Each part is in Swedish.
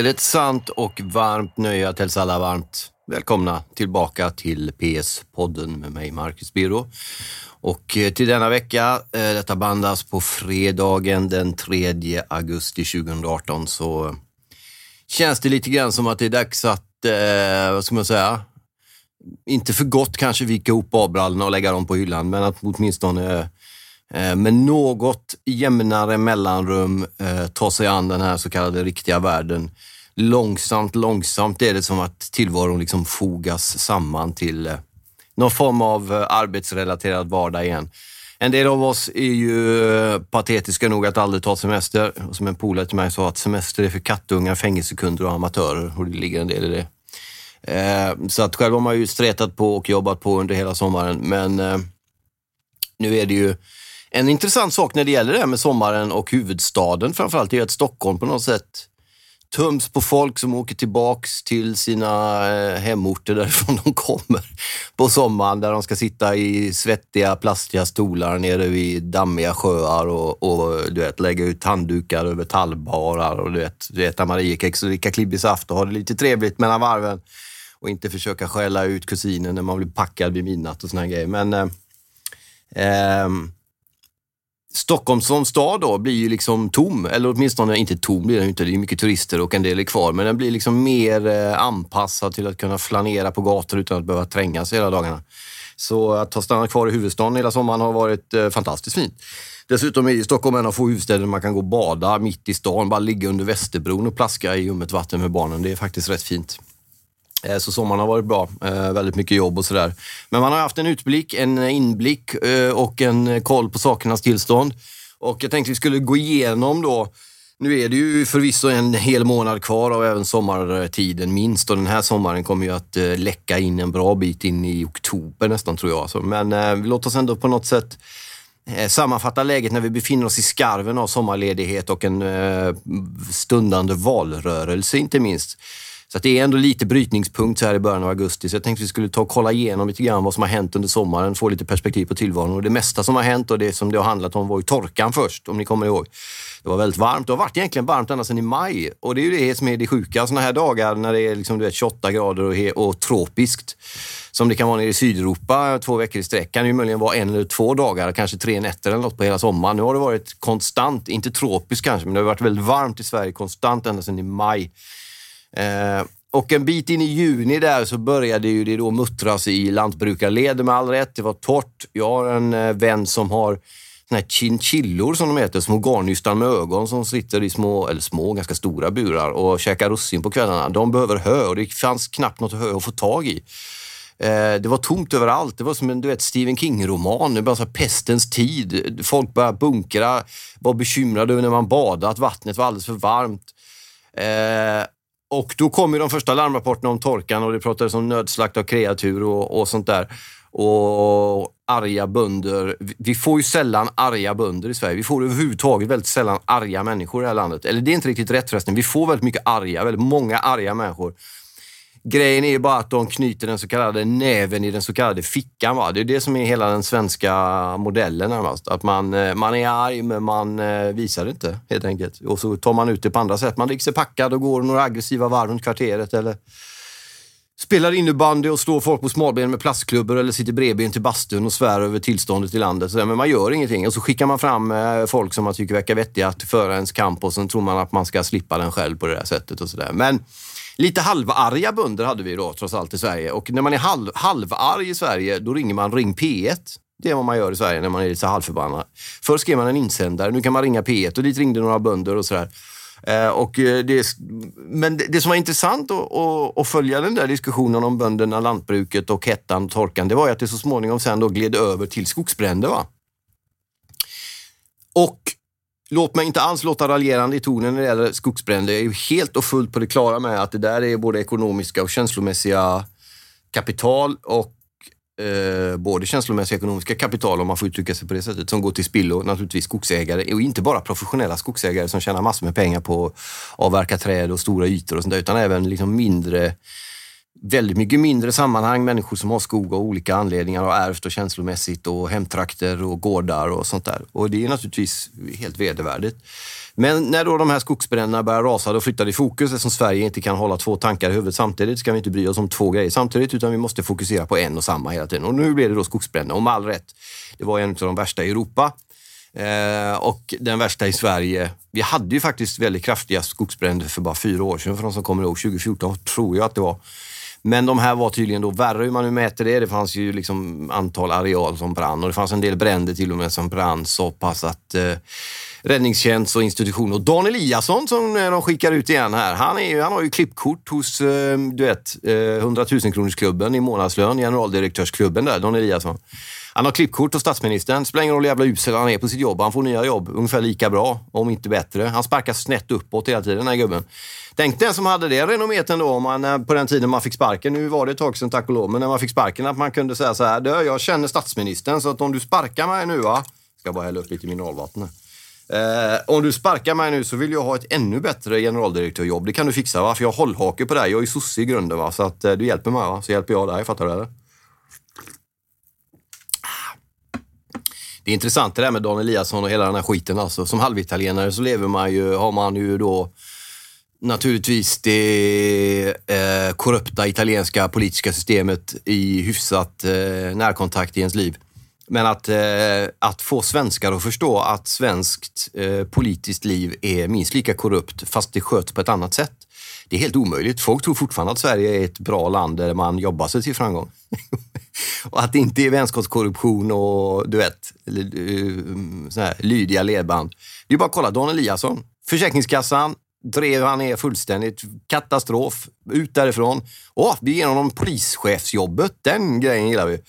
är det ett sant och varmt nöje att hälsa alla varmt välkomna tillbaka till PS-podden med mig, Marcus Birro. Och eh, till denna vecka, eh, detta bandas på fredagen den 3 augusti 2018, så känns det lite grann som att det är dags att, eh, vad ska man säga, inte för gott kanske vika ihop badbrallorna och lägga dem på hyllan, men att åtminstone Eh, Eh, med något jämnare mellanrum eh, ta sig an den här så kallade riktiga världen. Långsamt, långsamt är det som att tillvaron liksom fogas samman till eh, någon form av arbetsrelaterad vardag igen. En del av oss är ju patetiska nog att aldrig ta semester. Och som en polare till mig sa att semester är för kattungar, fängelsekunder och amatörer och det ligger en del i det. Så att själv har man ju stretat på och jobbat på under hela sommaren men nu är det ju en intressant sak när det gäller det här med sommaren och huvudstaden framförallt är att Stockholm på något sätt töms på folk som åker tillbaks till sina eh, hemorter därifrån de kommer på sommaren där de ska sitta i svettiga, plastiga stolar nere vid dammiga sjöar och, och du vet, lägga ut handdukar över tallbarar och du vet, du äta Mariekex och dricka klibbig saft och ha det lite trevligt mellan varven och inte försöka skälla ut kusinen när man blir packad vid midnatt och såna grejer. Men eh, eh, Stockholm som stad då blir ju liksom tom, eller åtminstone inte tom blir den inte. Det är mycket turister och en del är kvar, men den blir liksom mer eh, anpassad till att kunna flanera på gator utan att behöva trängas hela dagarna. Så att ha stannat kvar i huvudstaden hela sommaren har varit eh, fantastiskt fint. Dessutom är Stockholm en av få huvudstäder där man kan gå och bada mitt i stan, bara ligga under Västerbron och plaska i ljummet vatten med barnen. Det är faktiskt rätt fint. Eh, så sommaren har varit bra. Eh, väldigt mycket jobb och sådär. Men man har haft en utblick, en inblick eh, och en koll på sakernas tillstånd. Och jag tänkte vi skulle gå igenom då nu är det ju förvisso en hel månad kvar av även sommartiden minst och den här sommaren kommer ju att läcka in en bra bit in i oktober nästan tror jag. Men eh, låt oss ändå på något sätt sammanfatta läget när vi befinner oss i skarven av sommarledighet och en eh, stundande valrörelse inte minst. Så det är ändå lite brytningspunkt så här i början av augusti. Så jag tänkte att vi skulle ta och kolla igenom lite grann vad som har hänt under sommaren, få lite perspektiv på tillvaron. Och det mesta som har hänt och det som det har handlat om var ju torkan först, om ni kommer ihåg. Det var väldigt varmt. Det har varit egentligen varmt ända sedan i maj. Och det är ju det som är det sjuka. Sådana här dagar när det är liksom, du vet, 28 grader och, och tropiskt som det kan vara nere i Sydeuropa två veckor i sträck kan ju möjligen vara en eller två dagar, kanske tre nätter eller något på hela sommaren. Nu har det varit konstant, inte tropiskt kanske, men det har varit väldigt varmt i Sverige konstant ända sedan i maj. Eh, och en bit in i juni där så började ju det då muttras i lantbrukarled med all rätt. Det var torrt. Jag har en eh, vän som har såna här chinchillor som de heter, små garnnystan med ögon som sitter i små, eller små, ganska stora burar och käkar russin på kvällarna. De behöver hö och det fanns knappt något hö att få tag i. Eh, det var tomt överallt. Det var som en du vet, Stephen King-roman. Det var så pestens tid. Folk började bunkra, var bekymrade över när man badade, att vattnet var alldeles för varmt. Eh, och då kom ju de första larmrapporterna om torkan och det pratades om nödslakt av kreatur och, och sånt där. Och arga bönder. Vi får ju sällan arga bönder i Sverige. Vi får överhuvudtaget väldigt sällan arga människor i det här landet. Eller det är inte riktigt rätt förresten. Vi får väldigt mycket arga, väldigt många arga människor. Grejen är ju bara att de knyter den så kallade näven i den så kallade fickan. Va? Det är det som är hela den svenska modellen närmast. Att man, eh, man är arg men man eh, visar det inte helt enkelt. Och så tar man ut det på andra sätt. Man ligger sig packad och går några aggressiva varv runt kvarteret eller spelar innebandy och slår folk på smalben med plastklubbor eller sitter bredbent till bastun och svär över tillståndet i landet. Men man gör ingenting och så skickar man fram eh, folk som man tycker verkar vettiga att föra ens kamp och sen tror man att man ska slippa den själv på det där sättet och sådär. Men Lite halvarga bönder hade vi då trots allt i Sverige och när man är halv, halvarg i Sverige då ringer man Ring P1. Det är vad man gör i Sverige när man är lite halvförbannad. Först skrev man en insändare, nu kan man ringa P1 och dit ringde några bönder och sådär. Eh, och eh, det, men det, det, som var intressant att, att, att, följa den där diskussionen om bönderna, lantbruket och hettan och torkan, det var ju att det så småningom sen då gled över till skogsbränder. Va? Och Låt mig inte alls låta raljerande i tonen när det gäller skogsbränder. Jag är helt och fullt på det klara med att det där är både ekonomiska och känslomässiga kapital och eh, både känslomässiga och ekonomiska kapital, om man får uttrycka sig på det sättet, som går till spillo. Naturligtvis skogsägare och inte bara professionella skogsägare som tjänar massor med pengar på att avverka träd och stora ytor och sånt där, utan även liksom mindre väldigt mycket mindre sammanhang. Människor som har skog av olika anledningar har ärvt och känslomässigt och hemtrakter och gårdar och sånt där. Och det är naturligtvis helt vedervärdigt. Men när då de här skogsbränderna börjar rasa, då flyttar det fokus. Eftersom Sverige inte kan hålla två tankar i huvudet samtidigt ska vi inte bry oss om två grejer samtidigt, utan vi måste fokusera på en och samma hela tiden. Och nu blir det då skogsbränder, och med all rätt. Det var en av de värsta i Europa. Eh, och den värsta i Sverige. Vi hade ju faktiskt väldigt kraftiga skogsbränder för bara fyra år sedan, för de som kommer ihåg. 2014 tror jag att det var. Men de här var tydligen då värre hur man nu mäter det. Det fanns ju liksom antal areal som brann och det fanns en del bränder till och med som brann så pass att eh, räddningstjänst och institution Och Dan Eliasson som eh, de skickar ut igen här, han, är ju, han har ju klippkort hos eh, du vet, eh, 100 000 kronorsklubben i månadslön, generaldirektörsklubben där, Dan Eliasson. Han har klippkort hos statsministern. Spelar ingen roll hur jävla usel han är på sitt jobb. Han får nya jobb ungefär lika bra, om inte bättre. Han sparkas snett uppåt hela tiden, den här gubben. Tänk den som hade det renommet ändå, om man, eh, på den tiden man fick sparken. Nu var det ett tag sedan, tack och lov, men när man fick sparken att man kunde säga så här. Du, jag känner statsministern, så att om du sparkar mig nu, va. Ska bara hälla upp lite mineralvatten Eh, om du sparkar mig nu så vill jag ha ett ännu bättre generaldirektörjobb. Det kan du fixa va? För jag har hållhake på dig. Jag är sosse i grunden va? Så att eh, du hjälper mig va? Så hjälper jag dig. Fattar du eller? Det är intressant det där med Dan Eliasson och hela den här skiten. Alltså, som halvitalienare så lever man ju, har man ju då naturligtvis det eh, korrupta italienska politiska systemet i hyfsat eh, närkontakt i ens liv. Men att, eh, att få svenskar att förstå att svenskt eh, politiskt liv är minst lika korrupt fast det sköts på ett annat sätt. Det är helt omöjligt. Folk tror fortfarande att Sverige är ett bra land där man jobbar sig till framgång. och att det inte är vänskapskorruption och du vet, eh, sån här lydiga ledband. Det är bara att kolla Dan Eliasson. Försäkringskassan drev han ner fullständigt. Katastrof. Ut därifrån. Åh, vi ger honom polischefsjobbet. Den grejen gillar vi.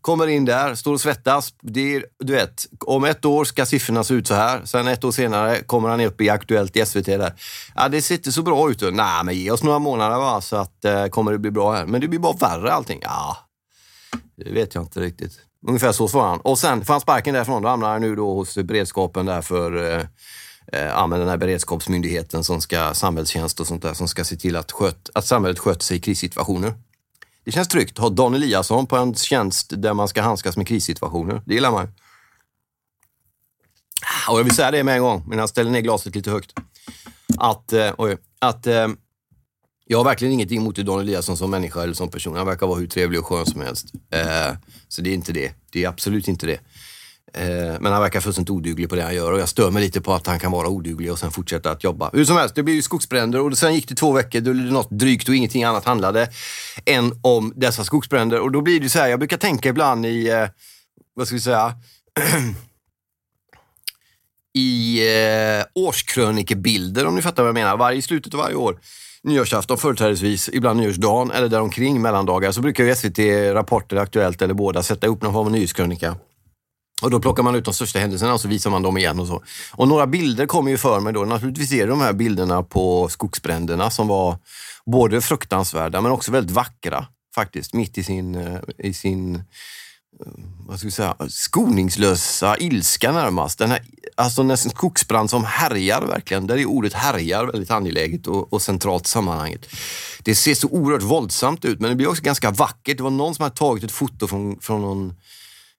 Kommer in där, står och svettas. Det är, du vet, om ett år ska siffrorna se ut så här. Sen ett år senare kommer han upp i Aktuellt i SVT där. Ja, det ser inte så bra ut. Nej, men ge oss några månader va, så att, eh, kommer det bli bra här. Men det blir bara värre allting. Ja, det vet jag inte riktigt. Ungefär så svarade han. Och sen får han sparken därifrån. Då hamnar han nu då hos beredskapen där för eh, eh, den här beredskapsmyndigheten som ska, samhällstjänst och sånt där, som ska se till att, sköt, att samhället sköter sig i krissituationer. Det känns tryggt att ha Dan Eliasson på en tjänst där man ska handskas med krissituationer. Det gillar man ah, Och jag vill säga det med en gång, men jag ställer ner glaset lite högt. Att, eh, oj, att eh, jag har verkligen ingenting emot Dan Eliasson som människa eller som person. Han verkar vara hur trevlig och skön som helst. Eh, så det är inte det. Det är absolut inte det. Eh, men han verkar fullständigt oduglig på det han gör och jag stör mig lite på att han kan vara oduglig och sen fortsätta att jobba. Hur som helst, det blev ju skogsbränder och sen gick det två veckor då blev det något drygt och ingenting annat handlade än om dessa skogsbränder. Och då blir det så här, jag brukar tänka ibland i, eh, vad ska vi säga, i eh, årskrönikebilder om ni fattar vad jag menar. Varje slutet av varje år nyårsafton företrädesvis, ibland nyårsdagen eller däromkring mellandagar så brukar ju SVT, Rapport Aktuellt eller båda sätta upp någon form av nyhetskrönika. Och då plockar man ut de största händelserna och så visar man dem igen och så. Och några bilder kommer ju för mig då. Naturligtvis är det de här bilderna på skogsbränderna som var både fruktansvärda men också väldigt vackra faktiskt. Mitt i sin, eh, i sin Eh, vad ska vi säga, skoningslösa ilska närmast. Den här, alltså en skogsbrand som härjar verkligen. Där är ordet härjar väldigt angeläget och, och centralt i sammanhanget. Det ser så oerhört våldsamt ut men det blir också ganska vackert. Det var någon som hade tagit ett foto från, från någon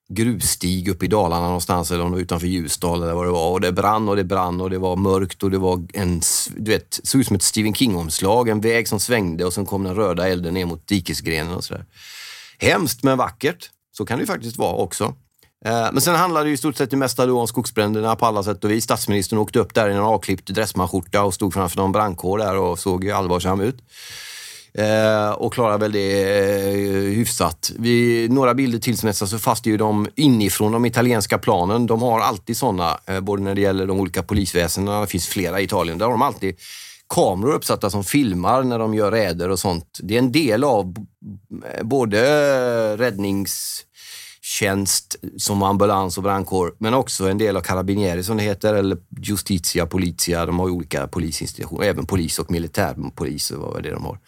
gruvstig uppe i Dalarna någonstans eller om det var utanför Ljusdal eller vad det var. Och det brann och det brann och det var mörkt och det var en, du vet, såg ut som ett Stephen King-omslag. En väg som svängde och sen kom den röda elden ner mot dikesgrenen och sådär. Hemskt men vackert. Så kan det ju faktiskt vara också. Eh, men sen handlade det i stort sett det mesta om skogsbränderna på alla sätt och vis. Statsministern åkte upp där i en avklippt dressmanskjorta och stod framför någon brandkår där och såg ju allvarsam ut. Eh, och klarade väl det eh, hyfsat. Vi, några bilder till som så fast är ju de inifrån de italienska planen. De har alltid sådana, både när det gäller de olika polisväsendena, det finns flera i Italien, där har de alltid kameror uppsatta som filmar när de gör räder och sånt. Det är en del av både räddningstjänst som ambulans och brandkår, men också en del av Carabinieri som det heter, eller Justitia, Politia. De har ju olika polisinstitutioner, även polis och militärpolis och vad är det de har.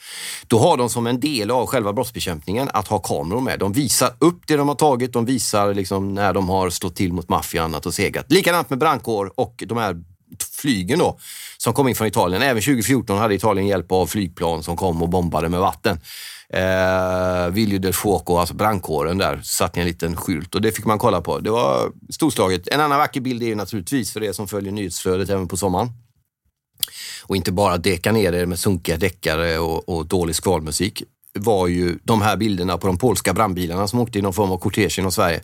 Då har de som en del av själva brottsbekämpningen att ha kameror med. De visar upp det de har tagit, de visar liksom när de har slått till mot maffian och annat och segat. Likadant med brandkår och de här flygen då, som kom in från Italien. Även 2014 hade Italien hjälp av flygplan som kom och bombade med vatten. Eh, Viljo del Fuoco, alltså brandkåren där, satt i en liten skylt och det fick man kolla på. Det var storslaget. En annan vacker bild är ju naturligtvis för er som följer nyhetsflödet även på sommaren. Och inte bara deka ner er med sunkiga däckare och, och dålig skvalmusik var ju de här bilderna på de polska brandbilarna som åkte i någon form av kortege genom Sverige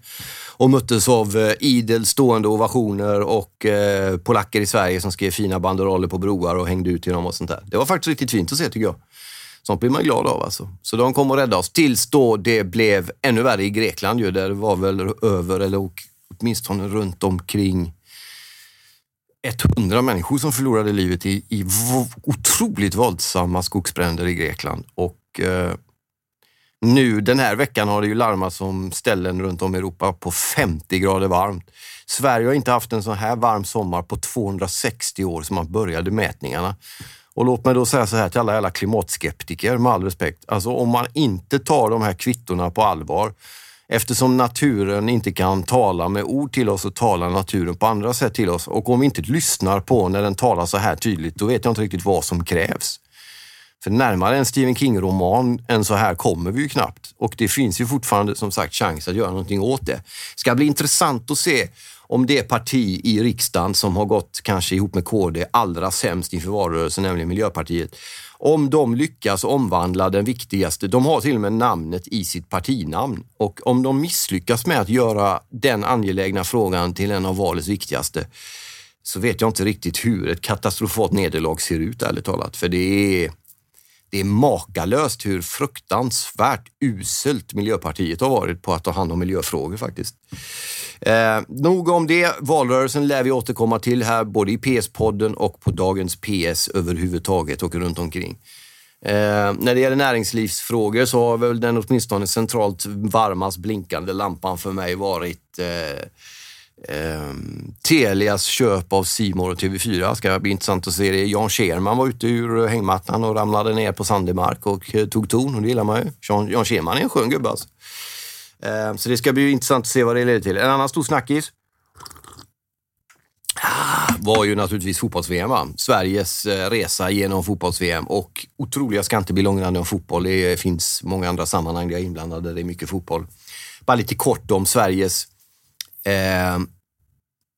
och möttes av eh, idel stående ovationer och eh, polacker i Sverige som skrev fina banderoller på broar och hängde ut i dem och sånt där. Det var faktiskt riktigt fint att se tycker jag. Sånt blir man glad av alltså. Så de kom och räddade oss tills då det blev ännu värre i Grekland ju, där det var väl över eller åtminstone runt omkring 100 människor som förlorade livet i, i otroligt våldsamma skogsbränder i Grekland. Och eh, nu den här veckan har det ju larmats om ställen runt om i Europa på 50 grader varmt. Sverige har inte haft en så här varm sommar på 260 år som man började mätningarna. Och låt mig då säga så här till alla jävla klimatskeptiker med all respekt. Alltså om man inte tar de här kvittorna på allvar Eftersom naturen inte kan tala med ord till oss så talar naturen på andra sätt till oss. Och om vi inte lyssnar på när den talar så här tydligt, då vet jag inte riktigt vad som krävs. För närmare en Stephen King-roman än så här kommer vi ju knappt. Och det finns ju fortfarande som sagt chans att göra någonting åt det. Det ska bli intressant att se om det parti i riksdagen som har gått kanske ihop med KD allra sämst inför valrörelsen, nämligen Miljöpartiet, om de lyckas omvandla den viktigaste, de har till och med namnet i sitt partinamn och om de misslyckas med att göra den angelägna frågan till en av valets viktigaste så vet jag inte riktigt hur ett katastrofalt nederlag ser ut ärligt talat. För det är, det är makalöst hur fruktansvärt uselt Miljöpartiet har varit på att ta hand om miljöfrågor faktiskt. Eh, nog om det. Valrörelsen lär vi återkomma till här både i PS-podden och på dagens PS överhuvudtaget och runt omkring. Eh, när det gäller näringslivsfrågor så har väl den åtminstone centralt varmast blinkande lampan för mig varit eh, eh, Telias köp av Simor och TV4. Ska bli intressant att se det. Jan Scherman var ute ur hängmattan och ramlade ner på sandig mark och eh, tog ton och det gillar man ju. Jan Scherman är en skön gubbe alltså. Eh, så det ska bli intressant att se vad det leder till. En annan stor snackis ah, var ju naturligtvis fotbolls-VM. Sveriges eh, resa genom fotbolls-VM och otroliga, ska inte bli långrandig om fotboll. Det finns många andra sammanhang där jag är inblandad. där Det är mycket fotboll. Bara lite kort om Sveriges, eh,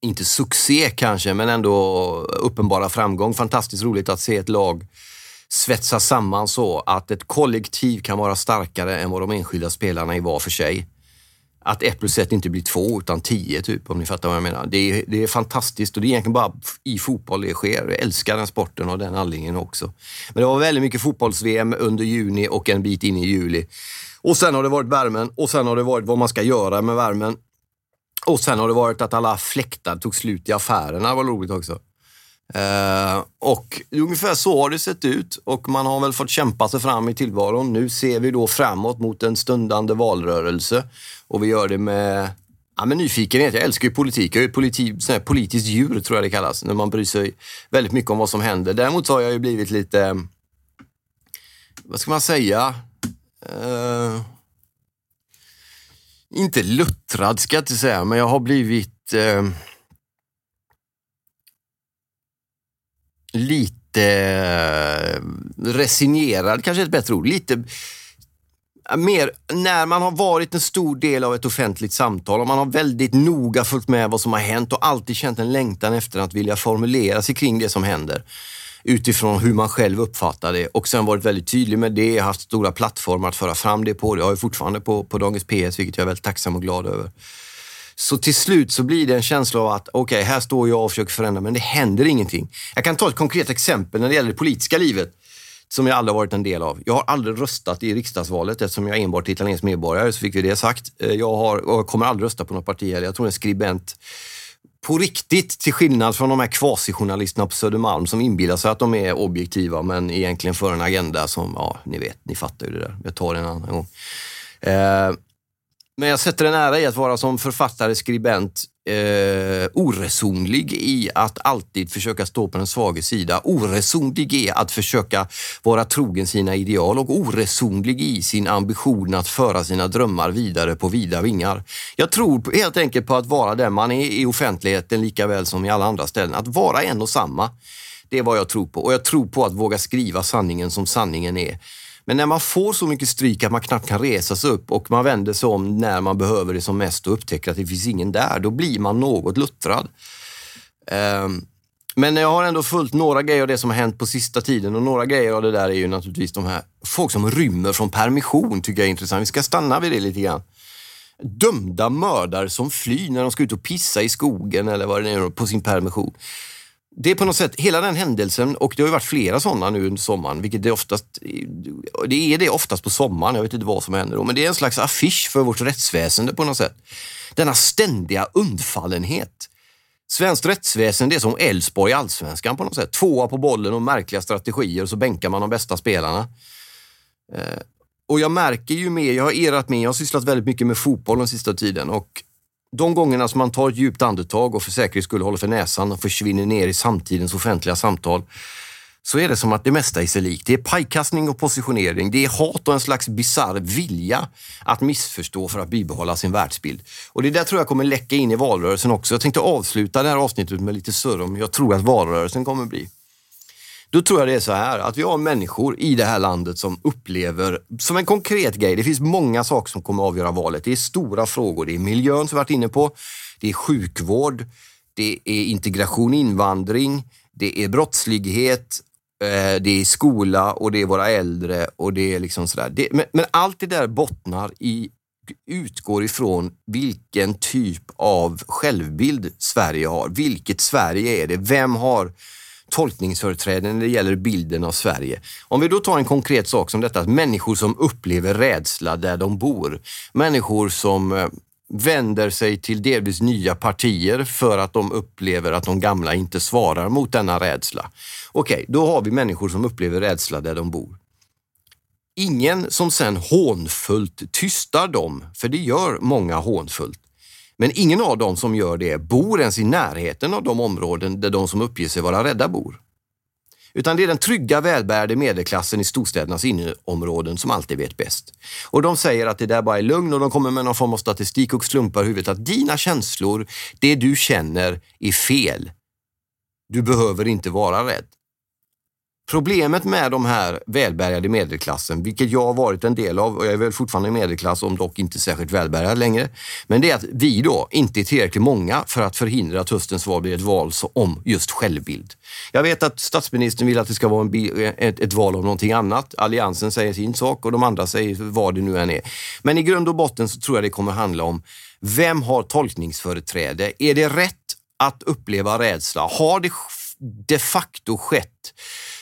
inte succé kanske, men ändå uppenbara framgång. Fantastiskt roligt att se ett lag svetsa samman så att ett kollektiv kan vara starkare än vad de enskilda spelarna är var för sig att ett plus ett inte blir två utan tio, typ, om ni fattar vad jag menar. Det är, det är fantastiskt och det är egentligen bara i fotboll det sker. Jag älskar den sporten och den anledningen också. Men det var väldigt mycket fotbolls-VM under juni och en bit in i juli. Och sen har det varit värmen och sen har det varit vad man ska göra med värmen. Och sen har det varit att alla fläktar tog slut i affärerna. Det var roligt också. Uh, och ungefär så har det sett ut och man har väl fått kämpa sig fram i tillvaron. Nu ser vi då framåt mot en stundande valrörelse och vi gör det med ja, men nyfikenhet. Jag älskar ju politik. Jag är politi politiskt djur, tror jag det kallas, när man bryr sig väldigt mycket om vad som händer. Däremot så har jag ju blivit lite, vad ska man säga? Uh, inte luttrad ska jag inte säga, men jag har blivit eh, lite eh, resignerad, kanske är ett bättre ord. Lite eh, mer när man har varit en stor del av ett offentligt samtal och man har väldigt noga följt med vad som har hänt och alltid känt en längtan efter att vilja formulera sig kring det som händer utifrån hur man själv uppfattar det och sen varit väldigt tydlig med det, Jag har haft stora plattformar att föra fram det på. Det har jag fortfarande på, på Dagens PS, vilket jag är väldigt tacksam och glad över. Så till slut så blir det en känsla av att okej, okay, här står jag och försöker förändra, men det händer ingenting. Jag kan ta ett konkret exempel när det gäller det politiska livet som jag aldrig varit en del av. Jag har aldrig röstat i riksdagsvalet eftersom jag enbart är italiensk medborgare, så fick vi det sagt. Eh, jag, har, jag kommer aldrig rösta på något parti heller. Jag tror en skribent på riktigt, till skillnad från de här kvasijournalisterna på Södermalm som inbillar sig att de är objektiva men egentligen för en agenda som, ja, ni vet, ni fattar ju det där. Jag tar det en annan gång. Eh, men jag sätter en ära i att vara som författare, skribent, eh, oresonlig i att alltid försöka stå på den svaga sida. Oresonlig i att försöka vara trogen sina ideal och oresonlig i sin ambition att föra sina drömmar vidare på vida vingar. Jag tror helt enkelt på att vara den man är i offentligheten lika väl som i alla andra ställen. Att vara en och samma. Det är vad jag tror på och jag tror på att våga skriva sanningen som sanningen är. Men när man får så mycket stryk att man knappt kan resa sig upp och man vänder sig om när man behöver det som mest och upptäcker att det finns ingen där, då blir man något luttrad. Ehm, men jag har ändå följt några grejer av det som har hänt på sista tiden och några grejer av det där är ju naturligtvis de här folk som rymmer från permission tycker jag är intressant. Vi ska stanna vid det lite grann. Dömda mördare som flyr när de ska ut och pissa i skogen eller vad det är på sin permission. Det är på något sätt, hela den händelsen, och det har ju varit flera sådana nu under sommaren, vilket det oftast, det är det oftast på sommaren, jag vet inte vad som händer då, men det är en slags affisch för vårt rättsväsende på något sätt. Denna ständiga undfallenhet. Svenskt rättsväsende är som Elfsborg i allsvenskan på något sätt. Tvåa på bollen och märkliga strategier och så bänkar man de bästa spelarna. Eh, och jag märker ju mer, jag har erat med, jag har sysslat väldigt mycket med fotboll den sista tiden och de gångerna som man tar ett djupt andetag och för säkerhets skull håller för näsan och försvinner ner i samtidens offentliga samtal så är det som att det mesta är sig likt. Det är pajkastning och positionering. Det är hat och en slags bisarr vilja att missförstå för att bibehålla sin världsbild. Och det där tror jag kommer läcka in i valrörelsen också. Jag tänkte avsluta det här avsnittet med lite surr om jag tror att valrörelsen kommer bli. Då tror jag det är så här att vi har människor i det här landet som upplever, som en konkret grej, det finns många saker som kommer att avgöra valet. Det är stora frågor. Det är miljön som vi varit inne på. Det är sjukvård. Det är integration, invandring. Det är brottslighet eh, det är skola och det är våra äldre och det är liksom sådär. Det, men, men, allt det där bottnar i, utgår ifrån vilken typ av självbild Sverige har. Vilket Sverige är det? Vem har tolkningsföreträde när det gäller bilden av Sverige. Om vi då tar en konkret sak som detta, att människor som upplever rädsla där de bor. Människor som eh, vänder sig till delvis nya partier för att de upplever att de gamla inte svarar mot denna rädsla. Okej, okay, då har vi människor som upplever rädsla där de bor. Ingen som sen hånfullt tystar dem, för det gör många hånfullt. Men ingen av dem som gör det bor ens i närheten av de områden där de som uppger sig vara rädda bor. Utan det är den trygga, välbärgade medelklassen i storstädernas inneområden som alltid vet bäst. Och de säger att det där bara är lugn och de kommer med någon form av statistik och slumpar i huvudet att dina känslor, det du känner, är fel. Du behöver inte vara rädd. Problemet med de här välbärgade medelklassen, vilket jag har varit en del av och jag är väl fortfarande i medelklass, om dock inte särskilt välbärgad längre. Men det är att vi då inte är tillräckligt många för att förhindra att höstens val blir ett val om just självbild. Jag vet att statsministern vill att det ska vara en, ett, ett val om någonting annat. Alliansen säger sin sak och de andra säger vad det nu än är. Men i grund och botten så tror jag det kommer handla om vem har tolkningsföreträde? Är det rätt att uppleva rädsla? Har det de facto skett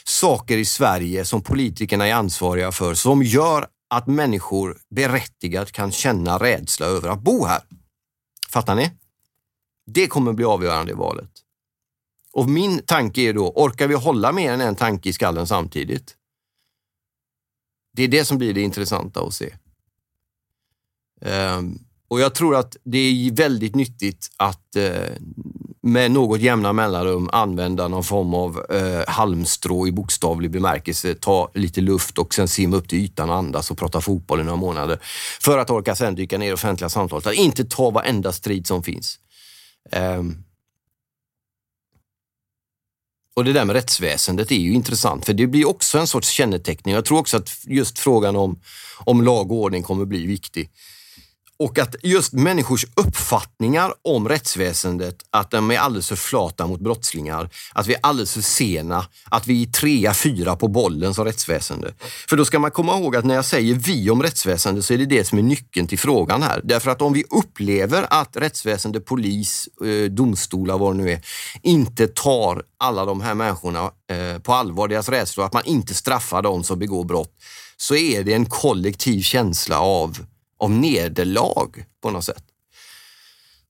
saker i Sverige som politikerna är ansvariga för som gör att människor berättigat kan känna rädsla över att bo här. Fattar ni? Det kommer bli avgörande i valet. Och min tanke är då, orkar vi hålla mer än en tanke i skallen samtidigt? Det är det som blir det intressanta att se. Um, och jag tror att det är väldigt nyttigt att uh, med något jämna mellanrum använda någon form av eh, halmstrå i bokstavlig bemärkelse, ta lite luft och sen simma upp till ytan och andas och prata fotboll i några månader. För att orka sen dyka ner i offentliga samtal. Att inte ta varenda strid som finns. Um, och det där med rättsväsendet är ju intressant, för det blir också en sorts känneteckning. Jag tror också att just frågan om, om lag och ordning kommer bli viktig. Och att just människors uppfattningar om rättsväsendet, att de är alldeles för flata mot brottslingar, att vi är alldeles för sena, att vi är trea, fyra på bollen som rättsväsende. För då ska man komma ihåg att när jag säger vi om rättsväsendet så är det det som är nyckeln till frågan här. Därför att om vi upplever att rättsväsende, polis, eh, domstolar, vad det nu är, inte tar alla de här människorna eh, på allvar, deras rädslor, att man inte straffar dem som begår brott, så är det en kollektiv känsla av av nederlag på något sätt.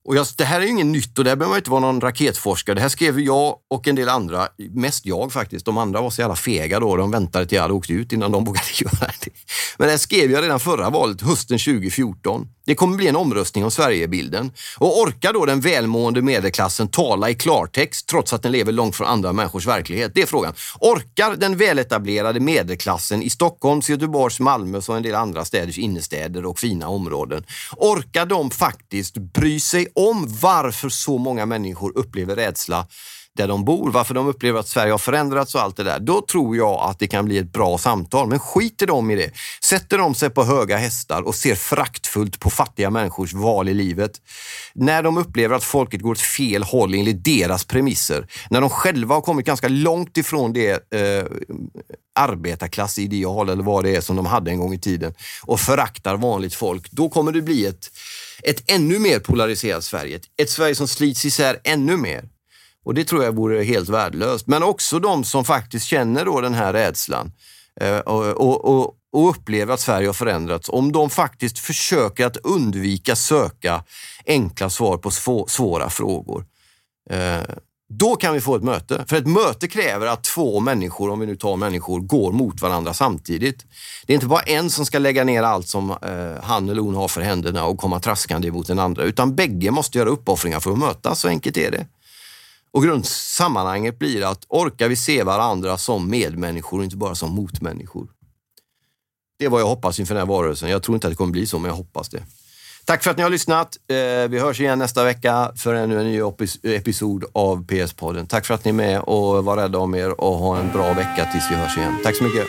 Och jag, det här är ju inget nytt och där behöver man inte vara någon raketforskare. Det här skrev jag och en del andra, mest jag faktiskt. De andra var så jävla fega då. De väntade till jag hade åkt ut innan de vågade göra det. Men det här skrev jag redan förra valet, hösten 2014. Det kommer bli en omröstning om Sverigebilden. Och orkar då den välmående medelklassen tala i klartext trots att den lever långt från andra människors verklighet? Det är frågan. Orkar den väletablerade medelklassen i Stockholms, Göteborgs, Malmös och en del andra städers innerstäder och fina områden, orkar de faktiskt bry sig om varför så många människor upplever rädsla där de bor, varför de upplever att Sverige har förändrats och allt det där. Då tror jag att det kan bli ett bra samtal. Men skiter de i det, sätter de sig på höga hästar och ser fraktfullt på fattiga människors val i livet. När de upplever att folket går åt fel håll enligt deras premisser, när de själva har kommit ganska långt ifrån det eh, arbetarklassideal eller vad det är som de hade en gång i tiden och föraktar vanligt folk, då kommer det bli ett, ett ännu mer polariserat Sverige. Ett Sverige som slits isär ännu mer. Och det tror jag vore helt värdelöst. Men också de som faktiskt känner då den här rädslan eh, och, och, och, upplever att Sverige har förändrats. Om de faktiskt försöker att undvika söka enkla svar på svåra frågor. Eh, då kan vi få ett möte. För ett möte kräver att två människor, om vi nu tar människor, går mot varandra samtidigt. Det är inte bara en som ska lägga ner allt som eh, han eller hon har för händerna och komma traskande mot den andra, utan bägge måste göra uppoffringar för att mötas. Så enkelt är det. Och grundsammanhanget blir att orkar vi se varandra som medmänniskor och inte bara som motmänniskor. Det är vad jag hoppas inför den här valrörelsen. Jag tror inte att det kommer bli så, men jag hoppas det. Tack för att ni har lyssnat. Eh, vi hörs igen nästa vecka för ännu en ny episod av PS-podden. Tack för att ni är med och var rädda om er och ha en bra vecka tills vi hörs igen. Tack så mycket.